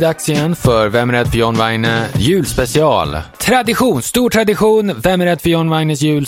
det dags igen för Vem är rädd för John Weine julspecial. Tradition, stor tradition. Vem är rädd för John Weines jul...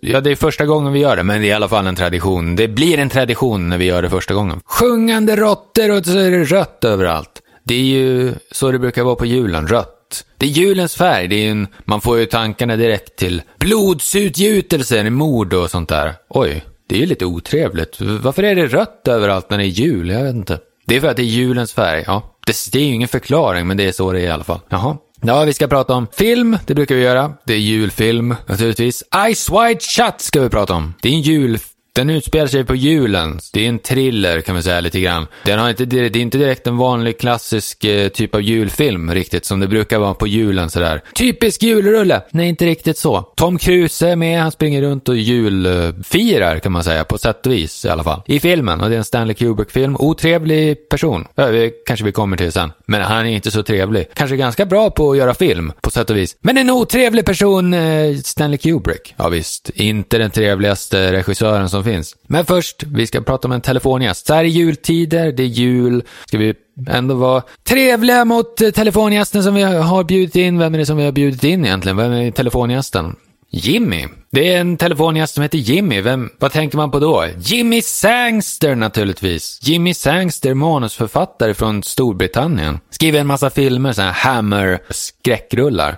Ja, det är första gången vi gör det, men det är i alla fall en tradition. Det blir en tradition när vi gör det första gången. Sjungande råttor och så är det rött överallt. Det är ju så det brukar vara på julen, rött. Det är julens färg, det är en, man får ju tankarna direkt till blodsutgjutelser, mord och sånt där. Oj, det är ju lite otrevligt. Varför är det rött överallt när det är jul? Jag vet inte. Det är för att det är julens färg, ja. Det, det är ju ingen förklaring, men det är så det är i alla fall. Jaha. Ja, vi ska prata om film, det brukar vi göra. Det är julfilm, naturligtvis. Ice White Shut ska vi prata om. Det är en julfilm den utspelar sig på julen. Det är en thriller kan man säga lite grann. Den har inte, det är inte direkt en vanlig klassisk eh, typ av julfilm riktigt som det brukar vara på julen sådär. Typisk julrulle! Nej, inte riktigt så. Tom Cruise är med, han springer runt och julfirar kan man säga, på sätt och vis i alla fall. I filmen, och det är en Stanley Kubrick-film. Otrevlig person. Ja, det kanske vi kommer till sen. Men han är inte så trevlig. Kanske ganska bra på att göra film, på sätt och vis. Men en otrevlig person, eh, Stanley Kubrick. Ja visst, inte den trevligaste regissören som som finns. Men först, vi ska prata om en telefongäst. Så här i jultider, det är jul, ska vi ändå vara trevliga mot eh, telefongästen som vi har bjudit in. Vem är det som vi har bjudit in egentligen? Vem är telefongästen? Jimmy. Det är en telefongäst som heter Jimmy. Vem, vad tänker man på då? Jimmy Sangster naturligtvis. Jimmy Sangster, manusförfattare från Storbritannien. Skriver en massa filmer, sådana här Hammer-skräckrullar.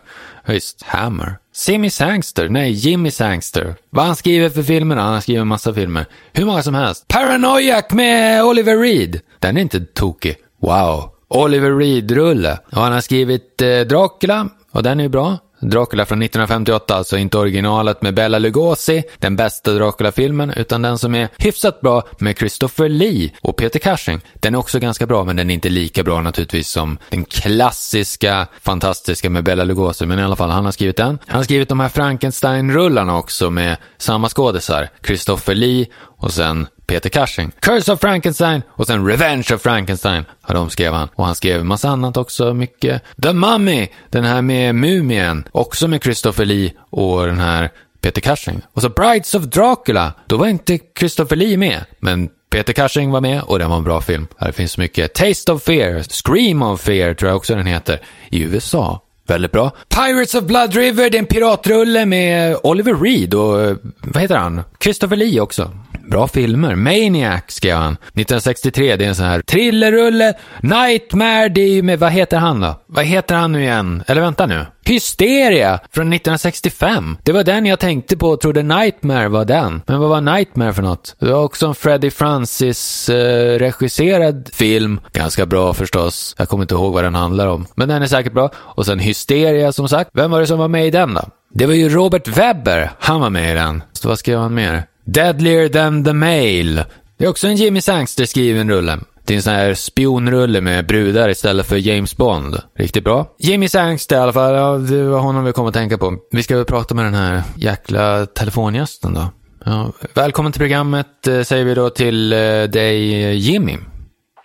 Just, Hammer. Simmy Sangster, nej Jimmy Sangster. Vad han skriver för filmer Han har skrivit en massa filmer. Hur många som helst. Paranoiac med Oliver Reed. Den är inte tokig. Wow. Oliver Reed-rulle. Och han har skrivit eh, Dracula, och den är ju bra. Dracula från 1958, alltså inte originalet med Bella Lugosi, den bästa Dracula-filmen, utan den som är hyfsat bra med Christopher Lee och Peter Cushing. Den är också ganska bra, men den är inte lika bra naturligtvis som den klassiska, fantastiska med Bella Lugosi, men i alla fall, han har skrivit den. Han har skrivit de här Frankenstein-rullarna också med samma skådisar, Christopher Lee och sen Peter Cushing. Curse of Frankenstein och sen Revenge of Frankenstein. Ja, de skrev han. Och han skrev en massa annat också, mycket. The Mummy, den här med Mumien, också med Christopher Lee och den här Peter Cushing. Och så Brides of Dracula, då var inte Christopher Lee med, men Peter Cushing var med och den var en bra film. Här finns mycket. Taste of Fear, Scream of Fear tror jag också den heter, i USA. Väldigt bra. Pirates of Blood River, det är en piratrulle med Oliver Reed och, eh, vad heter han? Christopher Lee också. Bra filmer. Maniac skrev han. 1963, det är en sån här thrillerrulle. Nightmare, det är ju med, vad heter han då? Vad heter han nu igen? Eller vänta nu. Hysteria från 1965. Det var den jag tänkte på och trodde Nightmare var den. Men vad var Nightmare för något? Det var också en Freddie Francis eh, regisserad film. Ganska bra förstås. Jag kommer inte ihåg vad den handlar om. Men den är säkert bra. Och sen Hysteria som sagt. Vem var det som var med i den då? Det var ju Robert Webber. Han var med i den. Så vad skrev han mer? Deadlier than the Mail. Det är också en Jimmy Sangster skriven rulle. Det är en sån här spionrulle med brudar istället för James Bond. Riktigt bra. Jimmy Sangster i alla fall, ja, det var honom vi kom att tänka på. Vi ska väl prata med den här jäkla telefongästen då. Ja, välkommen till programmet eh, säger vi då till eh, dig Jimmy.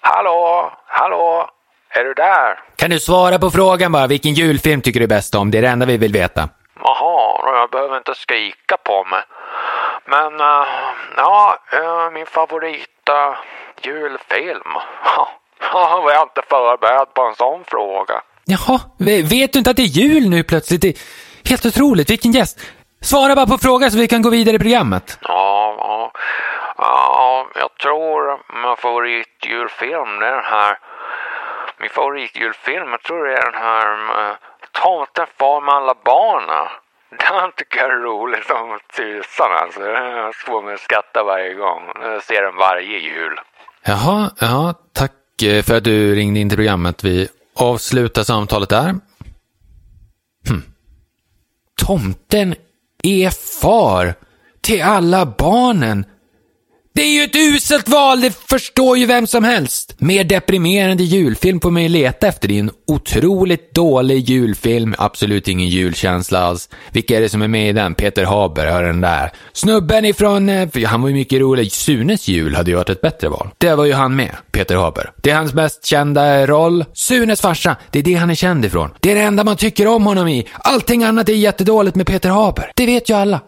Hallå, hallå, är du där? Kan du svara på frågan bara, vilken julfilm tycker du bäst om? Det är det enda vi vill veta. Jaha, jag behöver inte skrika på mig. Men uh, ja, uh, min favorit uh, julfilm. Jag var inte förberedd på en sån fråga. Jaha, vet du inte att det är jul nu plötsligt? Det är helt otroligt, vilken gäst. Svara bara på frågan så vi kan gå vidare i programmet. Ja, ja, ja jag tror min favoritjulfilm är den här. Min favoritjulfilm, jag tror det är den här Tomten far med alla barnen. Den tycker jag är roligt som tusan alltså. Jag får mig att skratta varje gång. Jag ser den varje jul. Jaha, ja, tack eh, för att du ringde in till programmet. Vi avslutar samtalet där. Hm. Tomten är far till alla barnen det är ju ett uselt val, det förstår ju vem som helst. Mer deprimerande julfilm får man ju leta efter. Det är en otroligt dålig julfilm, absolut ingen julkänsla alls. Vilka är det som är med i den? Peter Haber, hör den där. Snubben ifrån, eh, han var ju mycket rolig. Sunes jul hade ju varit ett bättre val. Det var ju han med, Peter Haber. Det är hans mest kända roll. Sunes farsa, det är det han är känd ifrån. Det är det enda man tycker om honom i. Allting annat är jättedåligt med Peter Haber. Det vet ju alla.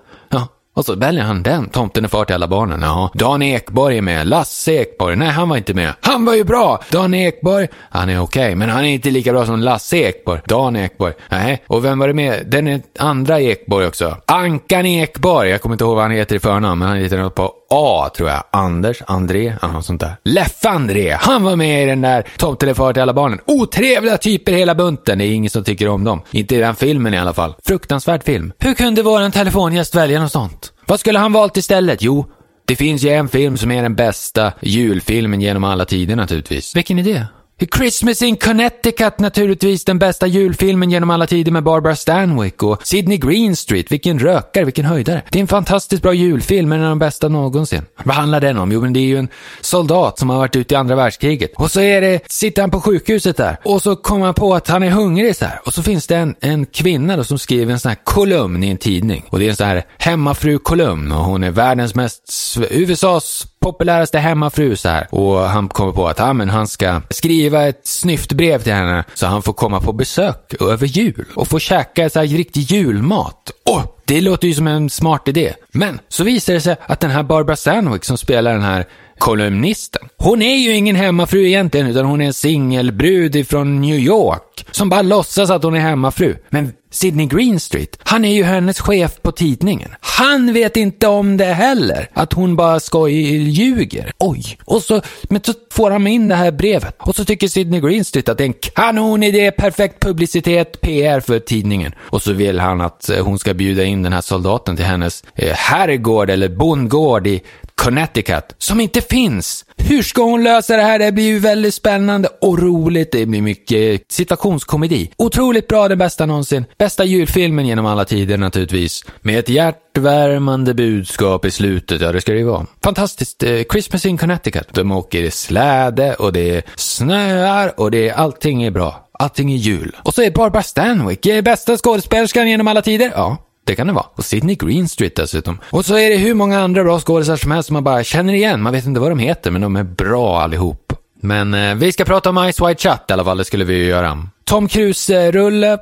Och så väljer han den. Tomten är far till alla barnen. Ja. Dan Ekborg är med. Lasse Ekborg. Nej, han var inte med. Han var ju bra! Dan Ekborg. Han är okej, okay, men han är inte lika bra som Lasse Ekborg. Dan Ekborg. Nej. Och vem var det med? Den är andra Ekborg också. Ankan Ekborg. Jag kommer inte ihåg vad han heter i förnamn, men han heter något på A, tror jag. Anders, André, något sånt där. Leffe André. Han var med i den där Tomtelefar till alla barnen. Otrevliga typer hela bunten. Det är ingen som tycker om dem. Inte i den filmen i alla fall. Fruktansvärd film. Hur kunde våran telefongäst välja något sånt? Vad skulle han valt istället? Jo, det finns ju en film som är den bästa julfilmen genom alla tider naturligtvis. Vilken är det? Christmas in Connecticut naturligtvis, den bästa julfilmen genom alla tider med Barbara Stanwyck och Sidney Greenstreet, vilken rökare, vilken höjdare. Det är en fantastiskt bra julfilm, en av de bästa någonsin. Vad handlar den om? Jo, men det är ju en soldat som har varit ute i andra världskriget. Och så är det, sitter han på sjukhuset där och så kommer han på att han är hungrig så här. Och så finns det en, en kvinna då som skriver en sån här kolumn i en tidning. Och det är en sån här hemmafru-kolumn och hon är världens mest, USAs populäraste hemmafru så här. Och han kommer på att ah, men han ska skriva ett snyftbrev till henne så han får komma på besök över jul och få käka så här riktig julmat. Åh, det låter ju som en smart idé. Men så visar det sig att den här Barbara Stanwyck som spelar den här kolumnisten. Hon är ju ingen hemmafru egentligen, utan hon är en singelbrud ifrån New York som bara låtsas att hon är hemmafru. Men Sidney Greenstreet, han är ju hennes chef på tidningen. Han vet inte om det heller, att hon bara skojljuger. Oj! Och så, men så får han in det här brevet. Och så tycker Sidney Greenstreet att det är en kanonidé, perfekt publicitet, PR för tidningen. Och så vill han att eh, hon ska bjuda in den här soldaten till hennes eh, herrgård eller bondgård i Connecticut, som inte finns. Hur ska hon lösa det här? Det blir ju väldigt spännande och roligt. Det blir mycket situationskomedi. Otroligt bra, den bästa någonsin. Bästa julfilmen genom alla tider naturligtvis. Med ett hjärtvärmande budskap i slutet, ja det ska det ju vara. Fantastiskt. Eh, Christmas in Connecticut. De åker i släde och det snöar och det, allting är bra. Allting är jul. Och så är Barbara Stanwyck eh, bästa skådespelerskan genom alla tider. Ja, det kan det vara. Och Sydney Greenstreet dessutom. Och så är det hur många andra bra skådisar som helst som man bara känner igen. Man vet inte vad de heter, men de är bra allihop. Men eh, vi ska prata om Ice White Chat i alla fall, det skulle vi ju göra. Tom Cruise-rulle,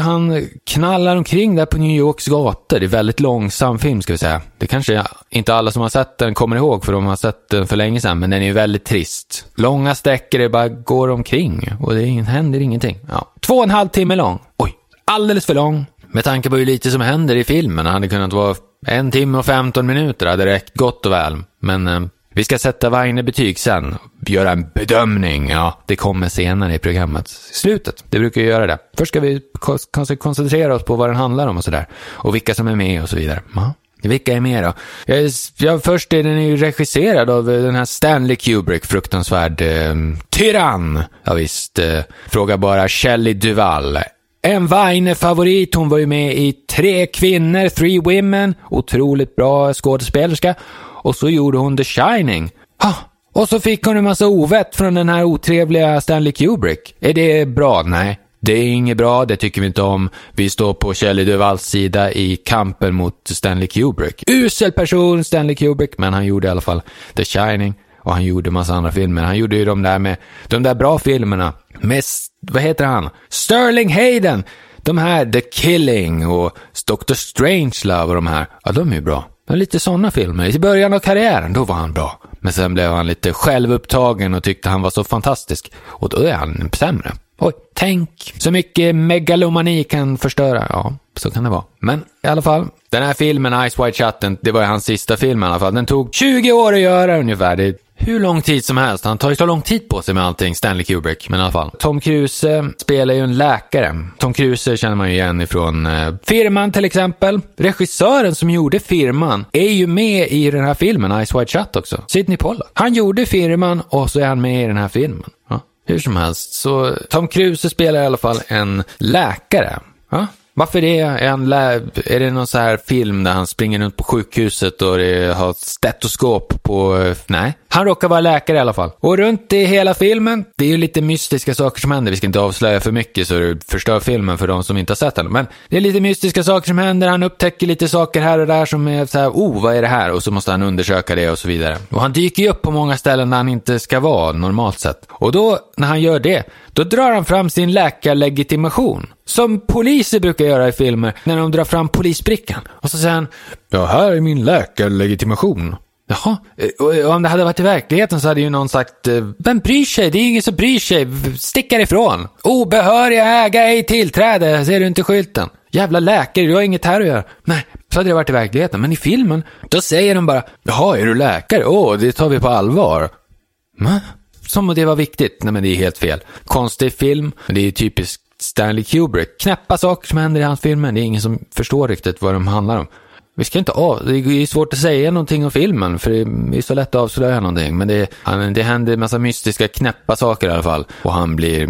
han knallar omkring där på New Yorks gator. Det är väldigt långsam film ska vi säga. Det kanske inte alla som har sett den kommer ihåg för de har sett den för länge sedan, men den är ju väldigt trist. Långa sträckor, det bara går omkring och det händer ingenting. Ja. Två och en halv timme lång. Oj, alldeles för lång. Med tanke på hur lite som händer i filmen hade det kunnat vara en timme och 15 minuter hade räckt gott och väl. Men eh, vi ska sätta Weine betyg sen. Göra en bedömning. Ja, det kommer senare i programmet. Slutet. Det brukar ju göra det. Först ska vi koncentrera oss på vad den handlar om och sådär. Och vilka som är med och så vidare. Ja. Vilka är med då? Jag, jag, först är den ju regisserad av eh, den här Stanley Kubrick, fruktansvärd eh, tyrann. Ja, visst, eh, fråga bara Shelley Duvall. En Weine-favorit, hon var ju med i Tre kvinnor, Three Women, otroligt bra skådespelerska. Och så gjorde hon The Shining. Ha! Och så fick hon en massa ovett från den här otrevliga Stanley Kubrick. Är det bra? Nej. Det är inget bra, det tycker vi inte om. Vi står på Shelley Duvalls sida i kampen mot Stanley Kubrick. Usel person, Stanley Kubrick, men han gjorde i alla fall The Shining. Och han gjorde massa andra filmer. Han gjorde ju de där med, de där bra filmerna. Med, vad heter han? Sterling Hayden! De här The Killing och Dr. Strangelove och de här. Ja, de är ju bra. Men lite sådana filmer. I början av karriären, då var han bra. Men sen blev han lite självupptagen och tyckte han var så fantastisk. Och då är han sämre. Oj, tänk så mycket megalomani kan förstöra. Ja, så kan det vara. Men i alla fall, den här filmen, Ice White Chatten, det var hans sista film i alla fall. Den tog 20 år att göra ungefär. Det är hur lång tid som helst. Han tar ju så lång tid på sig med allting, Stanley Kubrick, men i alla fall. Tom Cruise eh, spelar ju en läkare. Tom Cruise känner man ju igen ifrån eh, Firman till exempel. Regissören som gjorde Firman är ju med i den här filmen, Ice White Shut också. Sidney Pollack. Han gjorde Firman och så är han med i den här filmen. Ja. Hur som helst, så Tom Cruise spelar i alla fall en läkare. Ja, varför det? Är, han lab, är det någon så här film där han springer runt på sjukhuset och det har stetoskop på... Nej. Han råkar vara läkare i alla fall. Och runt i hela filmen, det är ju lite mystiska saker som händer. Vi ska inte avslöja för mycket så det förstör filmen för de som inte har sett den. Men det är lite mystiska saker som händer. Han upptäcker lite saker här och där som är så här, oh, vad är det här? Och så måste han undersöka det och så vidare. Och han dyker ju upp på många ställen där han inte ska vara normalt sett. Och då, när han gör det, då drar han fram sin läkarlegitimation. Som poliser brukar göra i filmer när de drar fram polisbrickan. Och så säger han, ja här är min läkarlegitimation. Jaha, och om det hade varit i verkligheten så hade ju någon sagt, eh, vem bryr sig? Det är ingen som bryr sig. Stick härifrån. Obehöriga äga ej tillträde, ser du inte skylten? Jävla läkare, du har inget här att göra. Nej, så hade det varit i verkligheten. Men i filmen, då säger de bara, jaha, är du läkare? Åh, det tar vi på allvar. Va? Som om det var viktigt. Nej, men det är helt fel. Konstig film, det är typiskt Stanley Kubrick. Knäppa saker som händer i hans filmer. Det är ingen som förstår riktigt vad de handlar om. Vi ska inte av, det är svårt att säga någonting om filmen, för det är så lätt att avslöja någonting. Men det, han, det händer en massa mystiska, knäppa saker i alla fall. Och han blir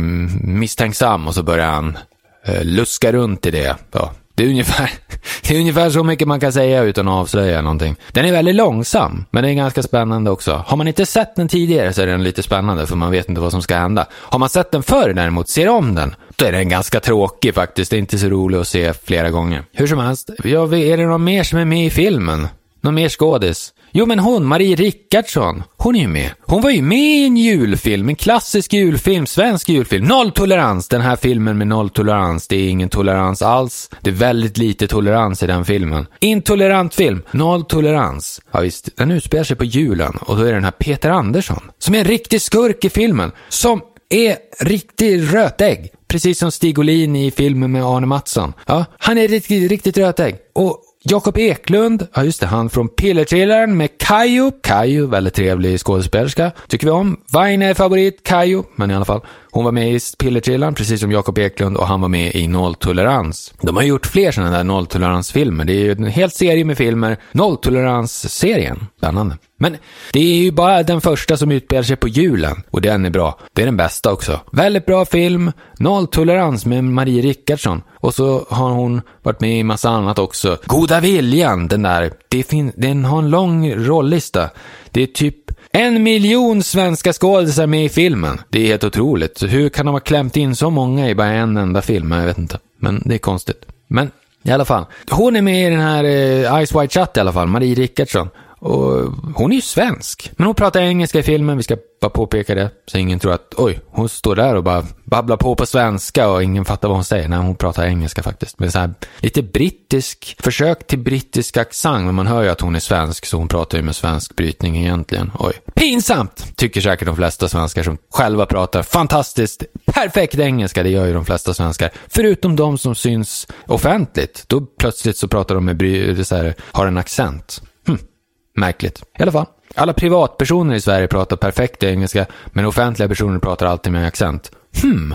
misstänksam och så börjar han eh, luska runt i det. Ja, det är, ungefär, det är ungefär så mycket man kan säga utan att avslöja någonting. Den är väldigt långsam, men den är ganska spännande också. Har man inte sett den tidigare så är den lite spännande, för man vet inte vad som ska hända. Har man sett den förr däremot, ser om den, då är den ganska tråkig faktiskt. Det är inte så roligt att se flera gånger. Hur som helst, ja, är det någon mer som är med i filmen? Någon mer skådis? Jo, men hon, Marie Rickardsson, hon är ju med. Hon var ju med i en julfilm, en klassisk julfilm, svensk julfilm. Nolltolerans! Den här filmen med nolltolerans, det är ingen tolerans alls. Det är väldigt lite tolerans i den filmen. Intolerant film, nolltolerans. Ja visst, den utspelar sig på julen och då är det den här Peter Andersson, som är en riktig skurk i filmen, som är riktig rötägg. Precis som Stig Olin i filmen med Arne Mattsson. Ja, han är riktigt, riktigt rötägg. Och Jakob Eklund, ja just det, han från Pillertrillaren med Kayo. Kayo, väldigt trevlig skådespelerska. Tycker vi om. Vaine är favorit, Kayo, men i alla fall. Hon var med i Pillertrillan, precis som Jakob Eklund, och han var med i Nolltolerans. De har gjort fler sådana där nolltoleransfilmer. Det är ju en hel serie med filmer. Nolltoleransserien. Spännande. Men det är ju bara den första som utspelar sig på julen. Och den är bra. Det är den bästa också. Väldigt bra film. Nolltolerans med Marie Rickardsson. Och så har hon varit med i massa annat också. Goda viljan, den där. Det fin- den har en lång rollista. Det är typ en miljon svenska skådisar med i filmen. Det är helt otroligt. Hur kan de ha klämt in så många i bara en enda film? Jag vet inte. Men det är konstigt. Men i alla fall. Hon är med i den här eh, Ice White Chat i alla fall, Marie Rickardsson. Och hon är ju svensk. Men hon pratar engelska i filmen, vi ska bara påpeka det. Så ingen tror att, oj, hon står där och bara babblar på på svenska och ingen fattar vad hon säger. Nej, hon pratar engelska faktiskt. Med så här lite brittisk, försök till brittisk accent. Men man hör ju att hon är svensk, så hon pratar ju med svensk brytning egentligen. Oj. Pinsamt! Tycker säkert de flesta svenskar som själva pratar fantastiskt, perfekt engelska. Det gör ju de flesta svenskar. Förutom de som syns offentligt. Då plötsligt så pratar de med, bry- så här, har en accent. Märkligt. I alla fall. Alla privatpersoner i Sverige pratar perfekt engelska, men offentliga personer pratar alltid med accent. Hmm.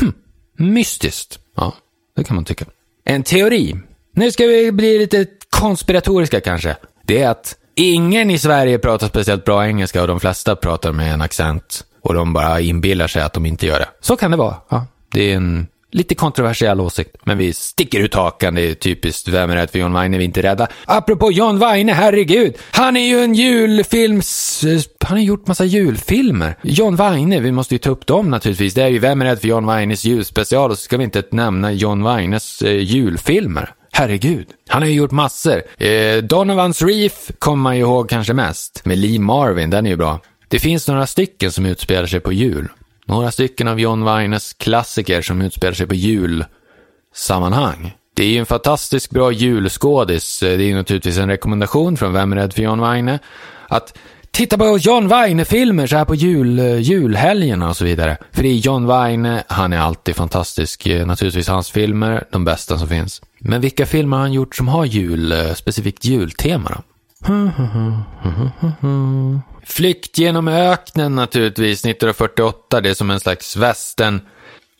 Hmm. Mystiskt. Ja, det kan man tycka. En teori. Nu ska vi bli lite konspiratoriska kanske. Det är att ingen i Sverige pratar speciellt bra engelska och de flesta pratar med en accent. Och de bara inbillar sig att de inte gör det. Så kan det vara. Ja, det är en Lite kontroversiell åsikt, men vi sticker ut hakan. Det är typiskt. Vem är rädd för John Weine? är inte rädda. Apropå John Weine, herregud. Han är ju en julfilms... Han har gjort massa julfilmer. John Weine, vi måste ju ta upp dem naturligtvis. Det är ju Vem är rädd för John Weines julspecial och så ska vi inte nämna John Weines eh, julfilmer. Herregud. Han har ju gjort massor. Eh, Donovans Reef kommer man ju ihåg kanske mest. Med Lee Marvin, den är ju bra. Det finns några stycken som utspelar sig på jul. Några stycken av John Weines klassiker som utspelar sig på julsammanhang. Det är ju en fantastiskt bra julskådis. Det är ju naturligtvis en rekommendation från Vem är rädd för John Weine? Att titta på John Weine-filmer så här på jul, julhelgerna och så vidare. För det är John Weine, han är alltid fantastisk. Naturligtvis hans filmer, de bästa som finns. Men vilka filmer har han gjort som har jul, specifikt jultema då? Flykt genom öknen naturligtvis, 1948. Det är som en slags västern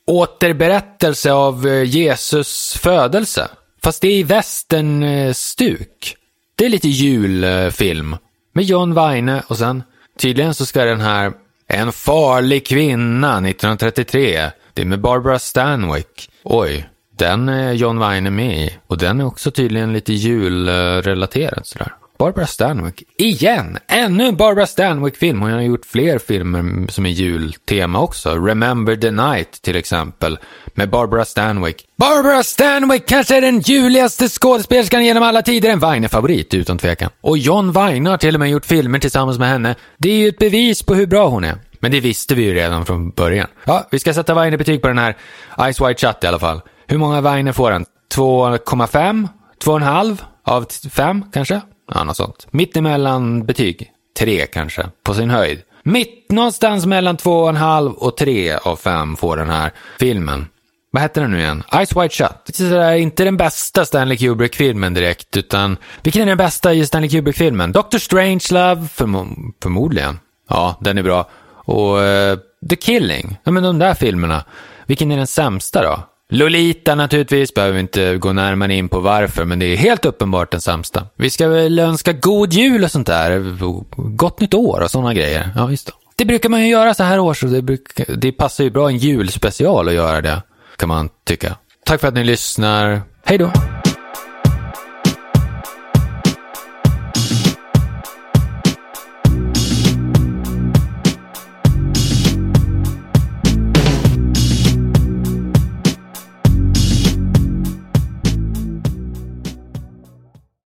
återberättelse av eh, Jesus födelse. Fast det är i västernstuk. Eh, det är lite julfilm. Med John Weine och sen tydligen så ska den här En farlig kvinna 1933. Det är med Barbara Stanwyck. Oj, den är John Weine med i. Och den är också tydligen lite julrelaterad sådär. Barbara Stanwyck. Igen! Ännu en Barbara Stanwyck-film. Hon har gjort fler filmer som är jultema också. Remember the Night till exempel. Med Barbara Stanwyck. Barbara Stanwyck kanske är den juligaste skådespelerskan genom alla tider. En Weiner-favorit, utan tvekan. Och John Weiner har till och med gjort filmer tillsammans med henne. Det är ju ett bevis på hur bra hon är. Men det visste vi ju redan från början. Ja, vi ska sätta Weiner-betyg på den här Ice White Chat i alla fall. Hur många Weiner får den? 2,5? 2,5 av 5 kanske? Ja, något sånt. Mitt emellan betyg. Tre, kanske, på sin höjd. Mitt någonstans mellan två och en halv och tre av fem får den här filmen. Vad hette den nu igen? Ice White Shut. Det eh, är inte den bästa Stanley Kubrick-filmen direkt, utan vilken är den bästa i Stanley Kubrick-filmen? Doctor Strangelove, förmo förmodligen. Ja, den är bra. Och uh, The Killing, ja men de där filmerna. Vilken är den sämsta då? Lolita naturligtvis, behöver vi inte gå närmare in på varför, men det är helt uppenbart den sämsta. Vi ska väl önska god jul och sånt där, gott nytt år och sådana grejer. Ja, just det. Det brukar man ju göra så här år, så det, brukar, det passar ju bra en julspecial att göra det, kan man tycka. Tack för att ni lyssnar. Hej då!